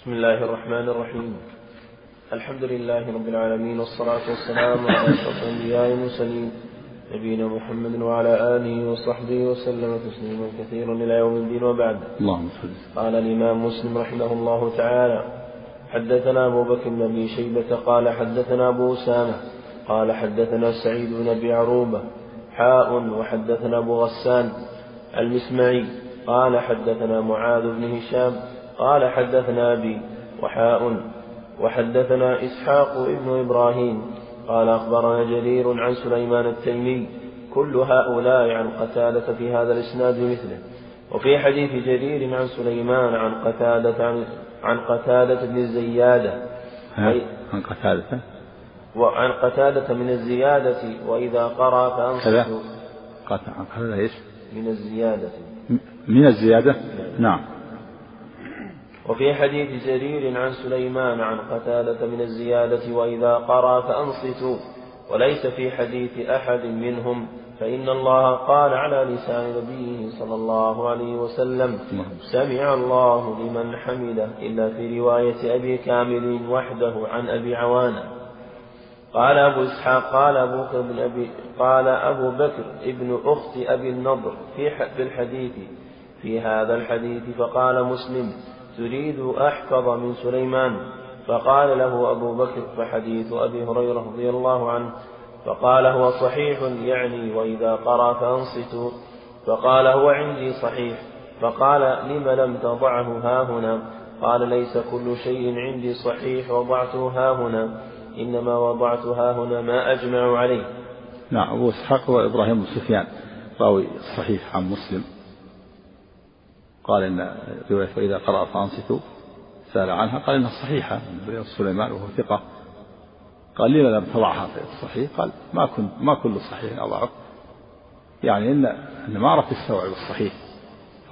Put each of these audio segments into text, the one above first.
بسم الله الرحمن الرحيم. الحمد لله رب العالمين والصلاة والسلام على أشرف الأنبياء والمرسلين نبينا محمد وعلى آله وصحبه وسلم تسليما كثيرا إلى يوم الدين وبعد. اللهم قال الإمام مسلم رحمه الله تعالى حدثنا أبو بكر بن أبي شيبة قال حدثنا أبو أسامة قال حدثنا سعيد بن أبي عروبة حاء وحدثنا أبو غسان المسمعي قال حدثنا معاذ بن هشام قال حدثنا أبي وحاء. وحدثنا إسحاق ابن إبراهيم قال أخبرنا جرير عن سليمان التيمي كل هؤلاء عن قتادة في هذا الإسناد بمثله وفي حديث جرير عن سليمان عن قتادة عن, عن قتادة بن الزيادة عن قتادة؟ وعن قتادة من الزيادة وإذا قرأ كذا. فأنصتوا قتادة؟ من الزيادة. من الزيادة؟ نعم. وفي حديث جرير عن سليمان عن قتادة من الزيادة وإذا قرأ فأنصتوا وليس في حديث أحد منهم فإن الله قال على لسان نبيه صلى الله عليه وسلم سمع الله لمن حمده إلا في رواية أبي كامل وحده عن أبي عوانة. قال أبو إسحاق قال أبو بكر بن أبي قال أبو بكر ابن أخت أبي النضر في الحديث في هذا الحديث فقال مسلم تريد أحفظ من سليمان؟ فقال له أبو بكر فحديث أبي هريرة رضي الله عنه فقال هو صحيح يعني وإذا قرأ فأنصتوا. فقال هو عندي صحيح. فقال لم لم تضعه ها هنا؟ قال ليس كل شيء عندي صحيح وضعته ها هنا. إنما وضعت ها هنا ما أجمع عليه. نعم أبو إسحاق هو إبراهيم بن سفيان راوي الصحيح عن مسلم. قال إن رواية فإذا قرأ فأنصتوا سأل عنها قال إنها صحيحة رواية سليمان وهو ثقة. قال لما لم تضعها في الصحيح؟ قال ما كنت ما كل صحيح أضعه. يعني إن إن ما أردت استوعب الصحيح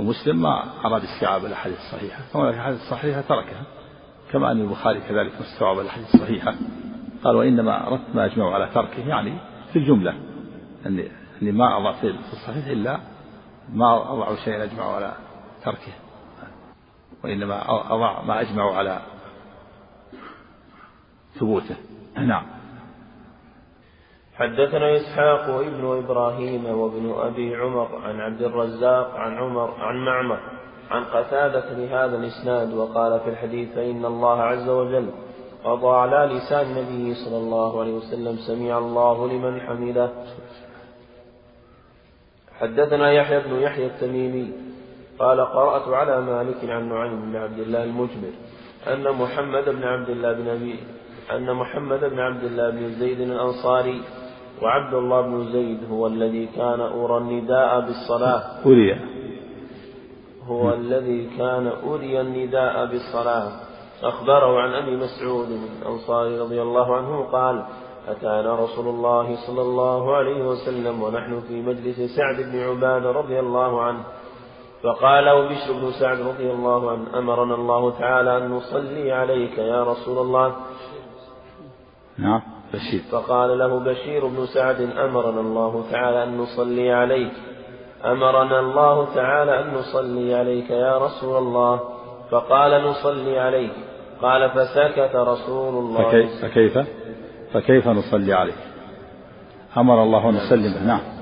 ومسلم ما أراد استيعاب الأحاديث الصحيحة. فهناك الأحاديث الصحيحة تركها. كما أن البخاري كذلك ما استوعب الأحاديث الصحيحة. قال وإنما أردت ما أجمع على تركه يعني في الجملة. أني أني ما أضع في الصحيح إلا ما أضع شيئا أجمع على تركه. وإنما أضع ما أجمع على ثبوته. نعم. حدثنا إسحاق وابن إبراهيم وابن أبي عمر عن عبد الرزاق عن عمر عن معمر عن قتادة لهذا الإسناد وقال في الحديث فإن الله عز وجل قضى على لسان النبي صلى الله عليه وسلم سمع الله لمن حمده. حدثنا يحيى بن يحيى التميمي قال قرأت على مالك عن نعيم بن عبد الله المجمر أن محمد بن عبد الله بن أبي أن محمد بن عبد الله بن زيد الأنصاري وعبد الله بن زيد هو الذي كان أرى النداء بالصلاة. أري هو الذي كان أري النداء بالصلاة. أخبره عن أبي مسعود الأنصاري رضي الله عنه قال أتانا رسول الله صلى الله عليه وسلم ونحن في مجلس سعد بن عبادة رضي الله عنه. فقال له بشر بن سعد رضي الله عنه أمرنا الله تعالى أن نصلي عليك يا رسول الله. نعم بشير. فقال له بشير بن سعد أمرنا الله تعالى أن نصلي عليك. أمرنا الله تعالى أن نصلي عليك يا رسول الله. فقال نصلي عليك. قال فسكت رسول الله. فكيف فكيف؟ فكيف نصلي عليك؟ أمر الله أن نسلم. نعم.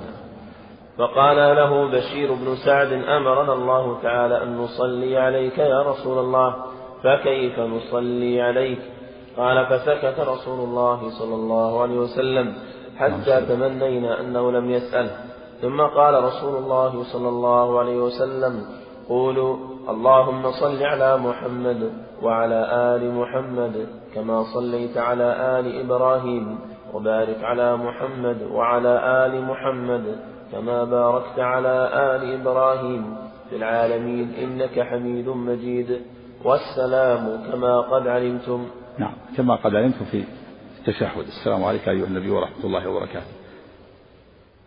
فقال له بشير بن سعد أمرنا الله تعالى أن نصلي عليك يا رسول الله فكيف نصلي عليك؟ قال فسكت رسول الله صلى الله عليه وسلم حتى تمنينا أنه لم يسأل. ثم قال رسول الله صلى الله عليه وسلم قولوا اللهم صل على محمد وعلى آل محمد كما صليت على آل إبراهيم وبارك على محمد وعلى آل محمد كما باركت على آل إبراهيم في العالمين إنك حميد مجيد. والسلام كما قد علمتم. نعم كما قد علمتم في التشهد. السلام عليك أيها النبي ورحمة الله وبركاته.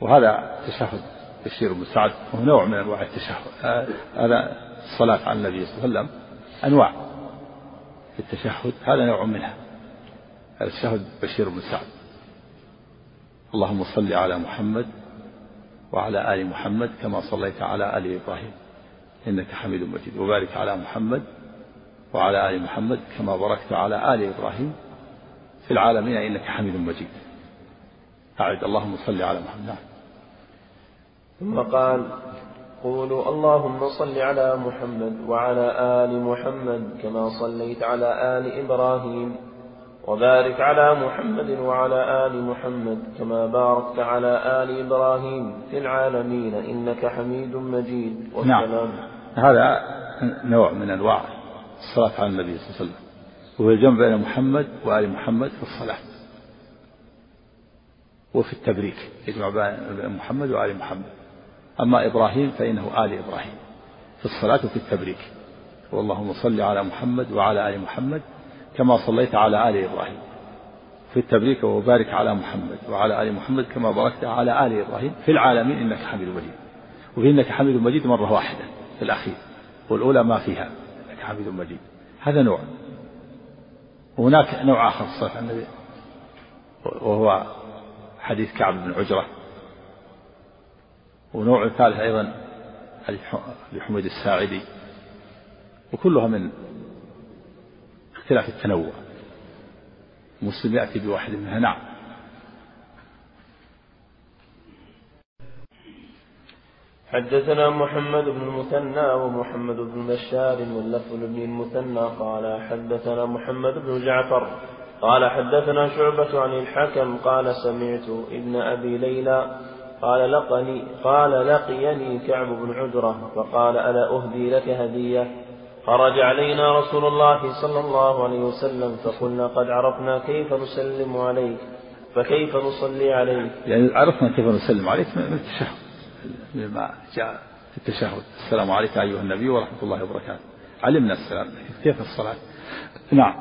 وهذا تشهد بشير بن سعد وهو نوع من أنواع التشهد. هذا الصلاة على النبي صلى الله عليه وسلم أنواع في التشهد هذا نوع منها. هذا التشهد بشير بن سعد. اللهم صل على محمد وعلى آل محمد كما صليت على آل إبراهيم إنك حميد مجيد. وبارك على محمد وعلى آل محمد كما باركت على آل إبراهيم في العالمين إنك حميد مجيد. أعد. اللهم صل على محمد. نعم. ثم قال قولوا اللهم صل على محمد وعلى آل محمد كما صليت على آل إبراهيم. وبارك على محمد وعلى آل محمد كما باركت على آل إبراهيم في العالمين إنك حميد مجيد. نعم. هذا نوع من أنواع الصلاة على النبي صلى الله عليه وسلم. وهو الجمع بين محمد وآل محمد في الصلاة. وفي التبريك. يجمع بين محمد وآل محمد. أما إبراهيم فإنه آل إبراهيم. في الصلاة وفي التبريك. واللهم صل على محمد وعلى آل محمد كما صليت على آل إبراهيم. في التبريك وبارك على محمد وعلى آل محمد كما باركت على آل إبراهيم. في العالمين إنك حميد مجيد. وفي إنك حميد مجيد مرة واحدة في الأخير. والأولى ما فيها. إنك حميد مجيد. هذا نوع. وهناك نوع آخر صلى النبي وهو حديث كعب بن عجرة. ونوع ثالث أيضا لحميد الساعدي. وكلها من اختلاف التنوع. مسلم يأتي بواحد منها. نعم. حدثنا محمد بن المثنى ومحمد بن بشار واللفظ بن المثنى. قال حدثنا محمد بن جعفر. قال حدثنا شعبة عن الحكم. قال سمعت ابن أبي ليلى. قال لقني قال لقيني كعب بن عجرة. فقال ألا أهدي لك هدية؟ خرج علينا رسول الله صلى الله عليه وسلم فقلنا قد عرفنا كيف نسلم عليك فكيف نصلي عليك؟ يعني عرفنا كيف نسلم عليك من التشهد. لما جاء في التشهد. السلام عليك أيها النبي ورحمة الله وبركاته. علمنا السلام. كيف الصلاة؟ نعم.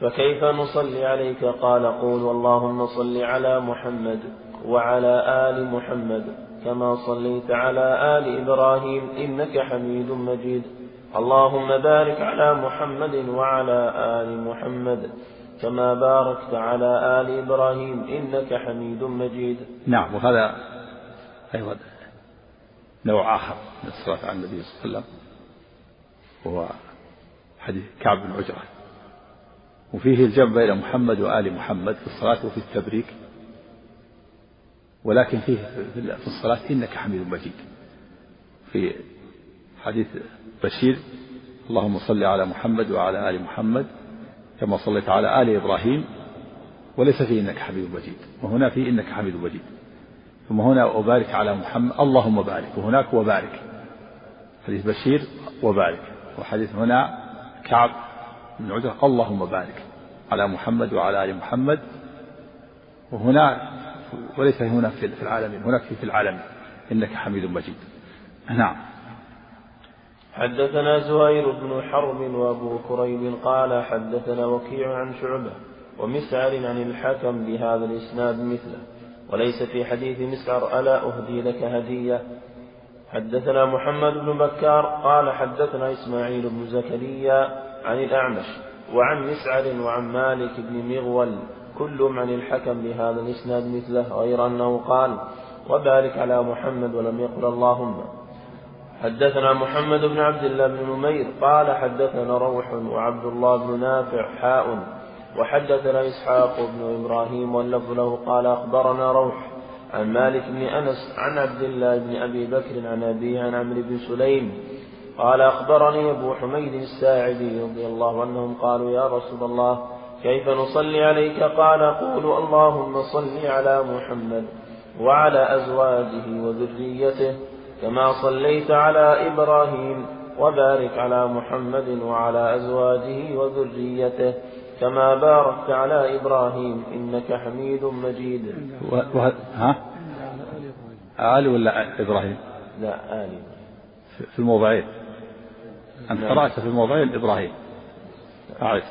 فكيف نصلي عليك؟ قال قول اللهم صل على محمد. وعلى آل محمد كما صليت على آل إبراهيم إنك حميد مجيد. اللهم بارك على محمد وعلى آل محمد كما باركت على آل إبراهيم إنك حميد مجيد. نعم وهذا أيضا نوع آخر من الصلاة على النبي صلى الله عليه وسلم وهو حديث كعب بن عجرة. وفيه الجمع بين محمد وآل محمد في الصلاة وفي التبريك. ولكن فيه في الصلاة إنك حميد مجيد. في حديث بشير اللهم صل على محمد وعلى آل محمد كما صليت على آل إبراهيم وليس فيه إنك حميد مجيد وهنا فيه إنك حميد مجيد. ثم هنا وبارك على محمد اللهم بارك وهناك وبارك. حديث بشير وبارك. وحديث هنا كعب بن عجرة اللهم بارك على محمد وعلى آل محمد. وهنا وليس هنا في العالمين هناك في العالمين إنك حميد مجيد. نعم. حدثنا زهير بن حرب وأبو كريب قال حدثنا وكيع عن شعبة ومسعر عن الحكم بهذا الإسناد مثله وليس في حديث مسعر ألا أهدي لك هدية. حدثنا محمد بن بكار قال حدثنا إسماعيل بن زكريا عن الأعمش وعن مسعر وعن مالك بن مغول كلهم عن الحكم بهذا الإسناد مثله غير أنه قال وبارك على محمد ولم يقل اللهم حدثنا محمد بن عبد الله بن نمير قال حدثنا روح وعبد الله بن نافع حاء وحدثنا إسحاق بن إبراهيم واللفظ له قال أخبرنا روح عن مالك بن أنس عن عبد الله بن أبي بكر عن أبيه عن عمرو بن سليم قال أخبرني أبو حميد الساعدي رضي الله عنهم قالوا يا رسول الله كيف نصلي عليك قال قولوا اللهم صل على محمد وعلى أزواجه وذريته كما صليت على إبراهيم وبارك على محمد وعلى أزواجه وذريته كما باركت على إبراهيم إنك حميد مجيد و... ها؟ آل ولا إبراهيم؟ لا آل في الموضعين أنت نعم. قرأت في الموضعين إبراهيم. أعرف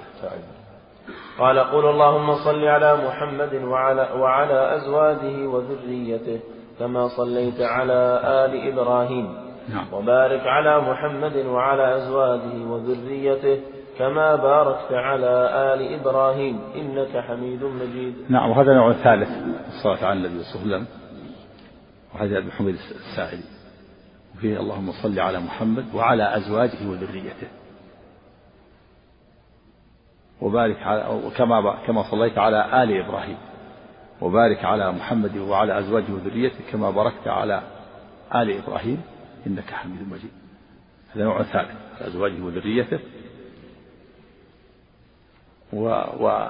قال قل اللهم صل على محمد وعلى, وعلى أزواجه وذريته كما صليت على آل إبراهيم. نعم. وبارك على محمد وعلى أزواجه وذريته كما باركت على آل إبراهيم. إنك حميد مجيد. نعم وهذا نوع ثالث الصلاة على النبي صلى الله عليه وسلم. وهذا أبي حميد الساعدي وفيه اللهم صل على محمد وعلى أزواجه وذريته. وبارك على كما كما صليت على آل إبراهيم. وبارك على محمد وعلى أزواجه وذريته كما باركت على آل إبراهيم. إنك حميد مجيد. هذا نوع ثالث أزواجه وذريته. و... و...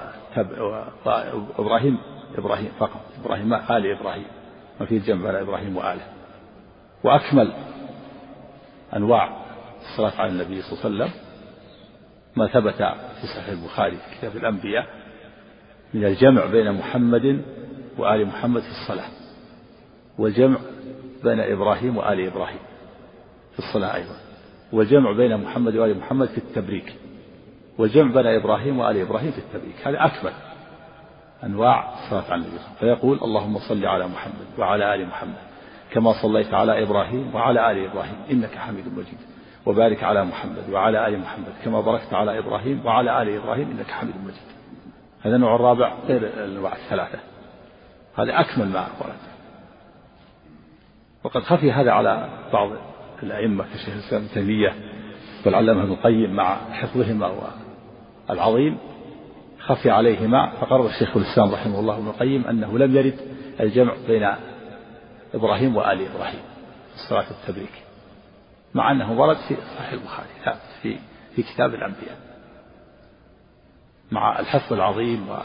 وإبراهيم إبراهيم فقط. إبراهيم آل إبراهيم. ما في جنب على إبراهيم وآله. وأكمل أنواع الصلاة على النبي صلى الله عليه وسلم ما ثبت في صحيح البخاري في كتاب الأنبياء من الجمع بين محمد وآل محمد في الصلاة والجمع بين إبراهيم وآل إبراهيم في الصلاة أيضا والجمع بين محمد وآل محمد في التبريك والجمع بين إبراهيم وآل إبراهيم في التبريك هذا أكمل أنواع الصلاة على النبي فيقول اللهم صل على محمد وعلى آل محمد. كما صليت على إبراهيم وعلى آل إبراهيم إنك حميد مجيد. وبارك على محمد وعلى آل محمد كما باركت على إبراهيم وعلى آل إبراهيم إنك حميد مجيد. هذا النوع الرابع غير الأنواع الثلاثة. هذا أكمل ما ورد وقد خفي هذا على بعض الأئمة كشيخ الإسلام ابن تيمية والعلامة ابن القيم مع حفظهما العظيم. خفي عليهما. فقرر الشيخ الإسلام رحمه الله ابن القيم أنه لم يرد الجمع بين إبراهيم وآل إبراهيم في الصلاة التبريك. مع أنه ورد في صحيح البخاري ثابت في في كتاب الأنبياء. مع الحفظ العظيم و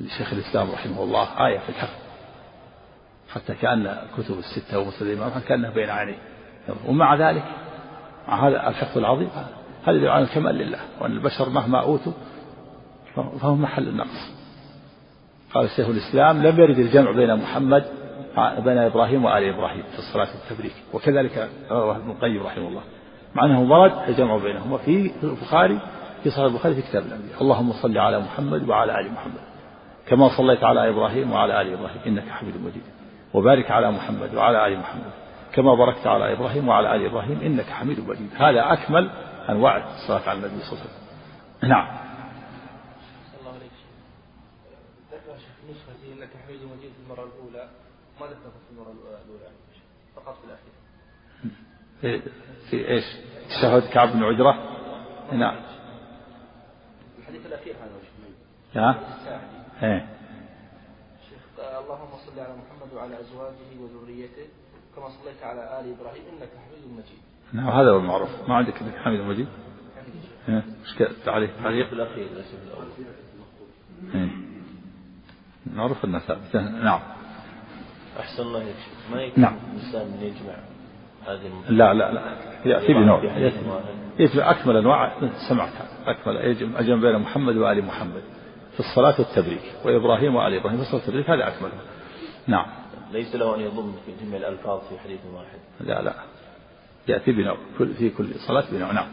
لشيخ الإسلام رحمه الله آية في الحفظ حتى كأن الكتب الستة ومسند الإمام كأنها بين عينيه ومع ذلك مع هذا الحفظ العظيم هذا يدل على الكمال لله وأن البشر مهما أوتوا فهم محل النقص. قال الشيخ الإسلام لم يرد الجمع بين محمد بين إبراهيم وآل إبراهيم في الصلاة التبريك وكذلك رواه ابن القيم رحمه الله. مع أنه ورد الجمع بينهما في البخاري في صحيح البخاري في كتاب الأنبياء. اللهم صل على محمد وعلى آل محمد كما صليت على إبراهيم وعلى آل إبراهيم إنك حميد مجيد. وبارك على محمد وعلى آل محمد كما باركت على إبراهيم وعلى آل إبراهيم إنك حميد مجيد. هذا أكمل أنواع الصلاة على النبي صلى الله عليه وسلم. نعم الله عليك ذكر شيخ نسختي انك حميد مجيد في المره الاولى ما ذكر في المره الأولى؟ فقط في الأخير. في, في إيش؟ تشهد كعب بن عجرة؟ نعم. الحديث الأخير هذا نعم إيه. شيخ اللهم صل على محمد وعلى أزواجه وذريته كما صليت على آل إبراهيم إنك حميد مجيد. نعم هذا هو المعروف. ما عندك إنك حميد مجيد؟ إيش تعليق؟ تعليق الأخير إيه. معروف ثابت نعم. أحسن الله يكشف ما يكفي نعم. الإنسان من يجمع هذه لا لا لا. يأتي بنوع. يجمع اكمل أنواع. سمعتها أكمل. يجمع بين محمد وآل محمد في الصلاة والتبريك. وإبراهيم وآل إبراهيم في الصلاة والتبريك. هذا أكمله نعم. ليس له أن يضم في جميع الألفاظ في حديث واحد. لا لا. يأتي بنوع. كل في كل صلاة بنوع. نعم.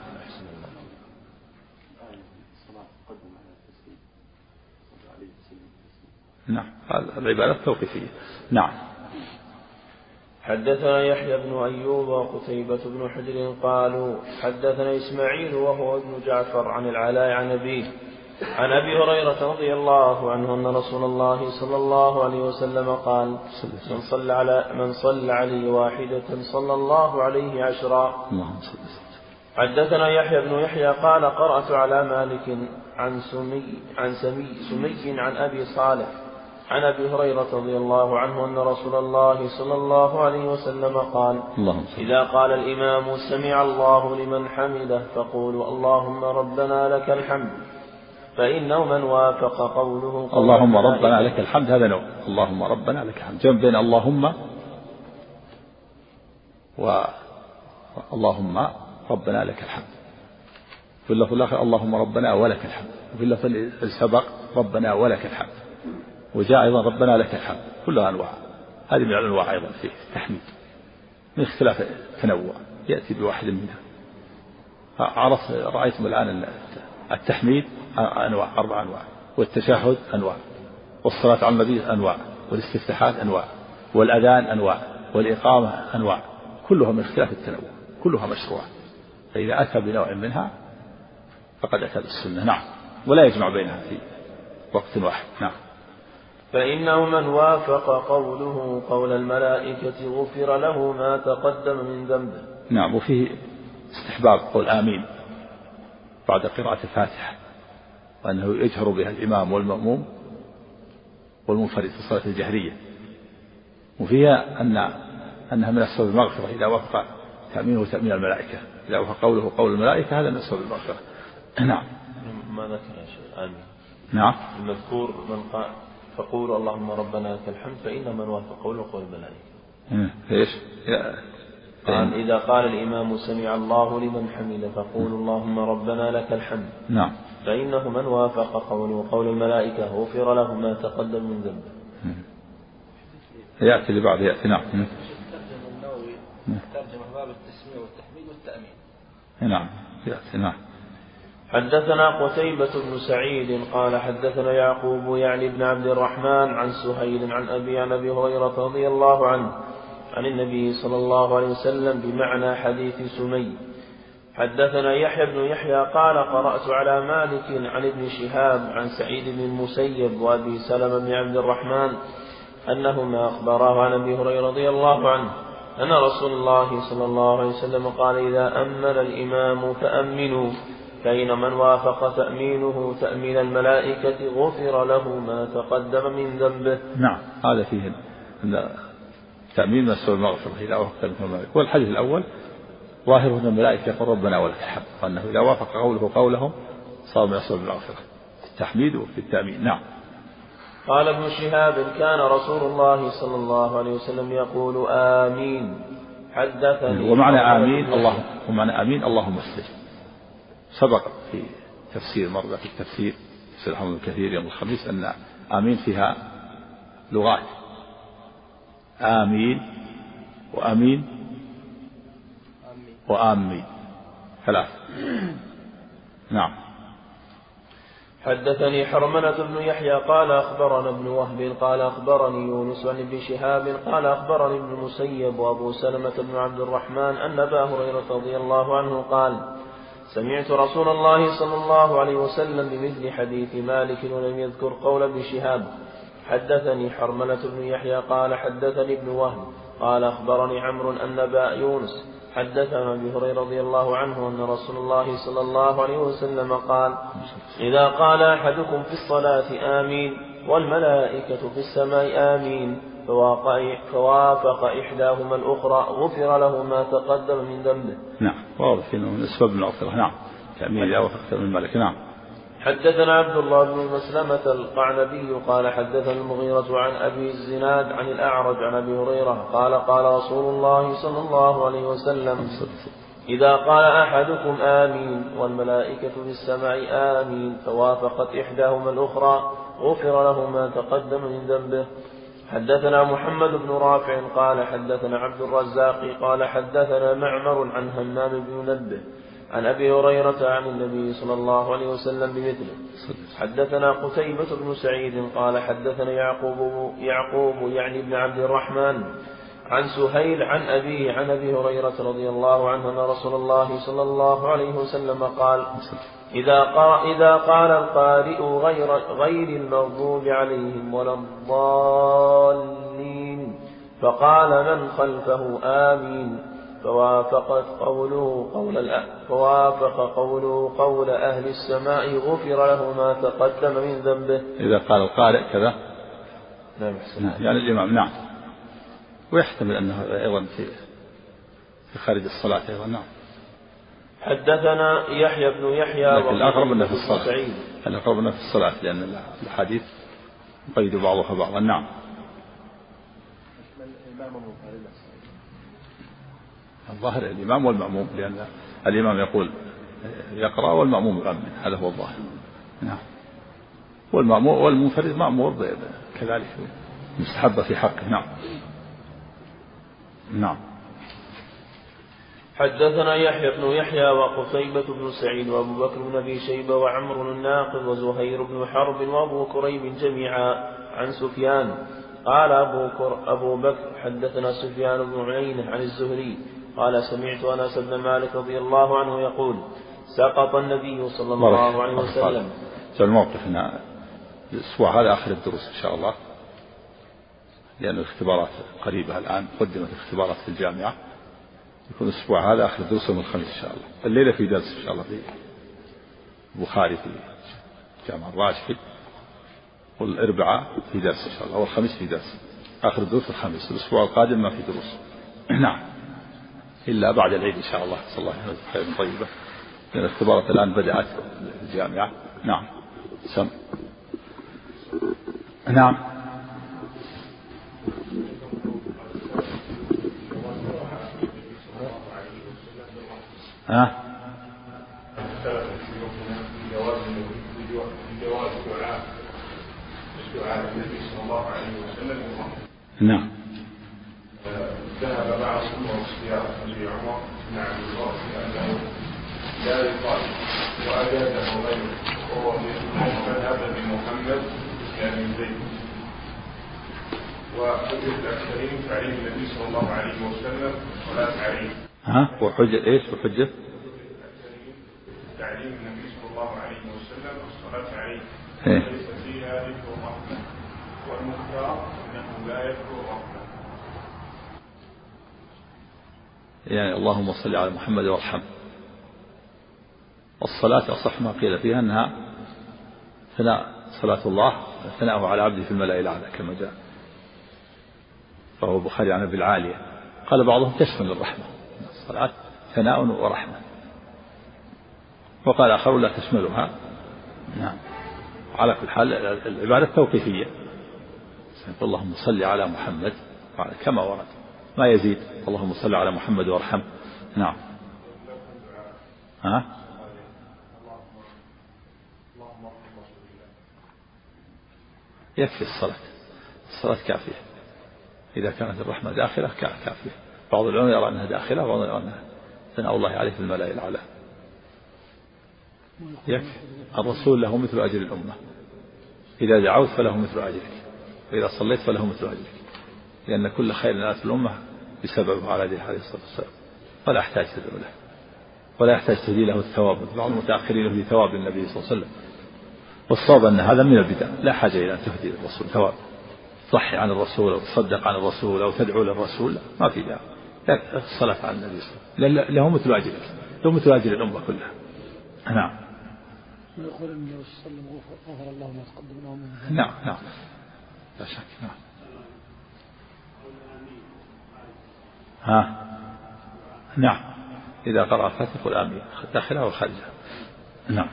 نعم. هذا العبادة التوقيفية. نعم. حدثنا يحيى بن أيوب وقتيبة بن حجر قالوا حدثنا إسماعيل وهو ابن جعفر عن العلاء عن أبيه. عن أبي هريرة رضي الله عنه أن رسول الله صلى الله عليه وسلم قال من صلى على من صلى علي واحدة صلى الله عليه عشرا حدثنا يحيى بن يحيى قال قرأت على مالك عن سمي عن سمي سمي عن أبي صالح عن أبي هريرة رضي الله عنه أن رسول الله صلى الله عليه وسلم قال إذا قال الإمام سمع الله لمن حمده فقولوا اللهم ربنا لك الحمد فإنه من وافق قوله قول اللهم ربنا لك الحمد هذا نوع. اللهم ربنا لك الحمد. جنب بين اللهم و اللهم ربنا لك الحمد. في اللفظ الآخر اللهم ربنا ولك الحمد. وفي اللفظ السبق ربنا ولك الحمد. وجاء أيضا ربنا لك الحمد. كلها أنواع. هذه من الأنواع أيضا في التحميد من اختلاف التنوع. يأتي بواحد منها. عرفت رأيتم الآن التحميد أنواع أربع أنواع. والتشهد أنواع. والصلاة على النبي أنواع. والاستفتاحات أنواع. والأذان أنواع. والإقامة أنواع. كلها من اختلاف التنوع. كلها مشروعة. فإذا أتى بنوع منها فقد أتى بالسنة. نعم. ولا يجمع بينها في وقت واحد. نعم. فإنه من وافق قوله قول الملائكة غفر له ما تقدم من ذنبه. نعم وفيه استحباب قول آمين بعد قراءة الفاتحة وأنه يجهر بها الإمام والمأموم والمنفرد في الصلاة الجهرية. وفيها أن أنها من أسباب المغفرة إذا وفق تأمينه تأمين الملائكة. إذا وفق قوله قول الملائكة هذا من أسباب المغفرة. نعم. ما ذكر يا شيخ. آمين. نعم. المذكور من قال فقول اللهم ربنا لك الحمد فإن من وافق قوله قول الملائكة إيش؟ قال إذا قال الإمام سمع الله لمن حمد فقول اللهم ربنا لك الحمد. نعم. فإنه من وافق قوله قول الملائكة غفر له ما تقدم من ذنبه. يأتي لبعض يأتي نعم. ترجم النووي ترجم باب التسمية والتحميد والتأمين. نعم يأتي نعم. حدثنا قتيبة بن سعيد قال حدثنا يعقوب يعني بن عبد الرحمن عن سهيل عن أبي عن أبي هريرة رضي الله عنه عن النبي صلى الله عليه وسلم بمعنى حديث سمي. حدثنا يحيى بن يحيى قال قرأت على مالك عن ابن شهاب عن سعيد بن المسيب وأبي سلمة بن عبد الرحمن أنهما أخبراه عن أبي هريرة رضي الله عنه أن رسول الله صلى الله عليه وسلم قال إذا أمن الإمام فأمنوا. فإن من وافق تأمينه تأمين الملائكة غفر له ما تقدم من ذنبه. نعم هذا فيه أن تأمين مسؤول المغفرة إذا وافق تأمين الملائكة. والحديث الأول ظاهره أن الملائكة يقول ربنا ولك الحمد وأنه إذا وافق قوله قولهم صار من أسباب المغفرة. في التحميد وفي التأمين. نعم. قال ابن شهاب كان رسول الله صلى الله عليه وسلم يقول آمين حدثني ومعنى آمين الله ومعنى آمين اللهم استجب سبق في تفسير مرة في التفسير تفسير الحمد الكثير يوم الخميس أن آمين فيها لغات. آمين وأمين وآمين. ثلاث. نعم. حدثني حرملة بن يحيى قال أخبرنا ابن وهب قال أخبرني يونس عن ابن شهاب قال أخبرني ابن المسيب وأبو سلمة بن عبد الرحمن أن أبا هريرة رضي الله عنه قال سمعت رسول الله صلى الله عليه وسلم بمثل حديث مالك ولم يذكر قول ابن شهاب حدثني حرملة بن يحيى قال حدثني ابن وهب قال أخبرني عمرو أن أبا يونس حدثنا أبي هريرة رضي الله عنه أن رسول الله صلى الله عليه وسلم قال إذا قال أحدكم في الصلاة آمين والملائكة في السماء آمين فوافق إحداهما الأخرى غفر له ما تقدم من ذنبه. نعم واضح إنه من أسباب المغفرة نعم تأمين اذا وافقت من الملك نعم. حدثنا عبد الله بن مسلمة القعنبي قال حدثنا المغيرة عن أبي الزناد عن الأعرج عن أبي هريرة قال قال رسول الله صلى الله عليه وسلم إذا قال أحدكم آمين والملائكة في السماء آمين فوافقت إحداهما الأخرى غفر له ما تقدم من ذنبه حدثنا محمد بن رافع قال حدثنا عبد الرزاق قال حدثنا معمر عن همام بن منبه عن أبي هريرة عن النبي صلى الله عليه وسلم بمثله. حدثنا قتيبة بن سعيد قال حدثنا يعقوب يعقوب يعني ابن عبد الرحمن عن سهيل عن أبيه عن أبي هريرة رضي الله عنه أن رسول الله صلى الله عليه وسلم قال إذا قال, إذا قال القارئ غير, غير المغضوب عليهم ولا الضالين فقال من خلفه آمين فوافقت قوله قول فوافق قوله قول أهل السماء غفر له ما تقدم من ذنبه. إذا قال القارئ كذا. نعم يعني الإمام نعم. ويحتمل أنه أيضا في في خارج الصلاة أيضا نعم. حدثنا يحيى بن يحيى لكن الأقرب أنه في الصلاة. الأقرب أنه في الصلاة لأن الحديث يقيد بعضها بعضا نعم. الظاهر الإمام والمأموم لأن الإمام يقول يقرأ والمأموم يؤمن هذا هو الظاهر. نعم. والمأمور والمنفرد مأمور كذلك مستحبة في حقه نعم. نعم. حدثنا يحيى بن يحيى وقتيبة بن سعيد وأبو بكر بن أبي شيبة وعمر الناقد وزهير بن حرب وأبو كريب جميعا عن سفيان. قال أبو, كر أبو بكر حدثنا سفيان بن عيينة عن الزهري. قال سمعت أنس بن مالك رضي الله عنه يقول سقط النبي صلى الله عليه وسلم. الموقف هنا. الأسبوع هذا آخر الدروس إن شاء الله. لأن الاختبارات قريبة الآن قدمت الاختبارات في الجامعة. يكون الأسبوع هذا آخر الدروس يوم الخميس إن شاء الله. الليلة في درس إن شاء الله. في البخاري في جامع الراجحي والأربعاء في درس إن شاء الله. والخميس في درس. آخر الدروس الخميس. الأسبوع القادم ما في دروس. نعم. إلا بعد العيد إن شاء الله. صلى الله عليه وسلم. طيبة. لأن الاختبارات الآن بدأت في الجامعة. نعم. سم. نعم. ها؟ نعم. ذهب واختيار ابي عمر بن عبد الله لا يقال واجازه غيره وهو مذهب بمحمد كان زيد وحجة الأكثرين تعليم النبي صلى الله عليه وسلم ولا تعليم. ها؟ وحجة إيش؟ وحجة؟ تعليم النبي صلى الله عليه وسلم والصلاة عليه. إيه؟ ليس فيها ذكر الرحمة والمختار أنه لا يذكر الرحمة يعني اللهم صل على محمد وارحم. الصلاة أصح ما قيل فيها أنها ثناء صلاة الله ثناءه على عبده في الملأ الأعلى كما جاء. رواه البخاري عن أبي العالية. قال بعضهم تشمل الرحمة. الصلاة ثناء ورحمة. وقال آخر لا تشملها. نعم. على كل حال العبادة توقيفية. اللهم صل على محمد كما ورد. ما يزيد؟ اللهم صل على محمد وارحم. نعم. ها؟ يكفي الصلاة. الصلاة كافية. إذا كانت الرحمة داخلة كافية. بعض العلماء يرى أنها داخلة وبعض يرى أنها ثناء الله عليه في الملائكة الأعلى. يكفي. الرسول له مثل أجر الأمة. إذا دعوت فله مثل أجرك. وإذا صليت فله مثل أجرك. لأن كل خير نالت الأمة بسببه على يديه عليه الصلاة والسلام. ولا يحتاج تدعو له. ولا يحتاج تهدي له الثواب. بعض المتأخرين في ثواب النبي صلى الله عليه وسلم. والصواب أن هذا من البدع. لا حاجة إلى أن تهدي للرسول. ثواب. تصحي عن الرسول أو تصدق عن الرسول أو تدعو للرسول. ما في داعي. الصلاة على النبي صلى الله عليه وسلم. له مثل أجرك له مثل أجر الأمة كلها. نعم. ويقول النبي صلى الله عليه وسلم غفر الله ما تقدم له من نعم نعم. لا شك نعم. ها؟ نعم. إذا قرأ الفاتحة قل آمين. داخلها وخارجها. نعم.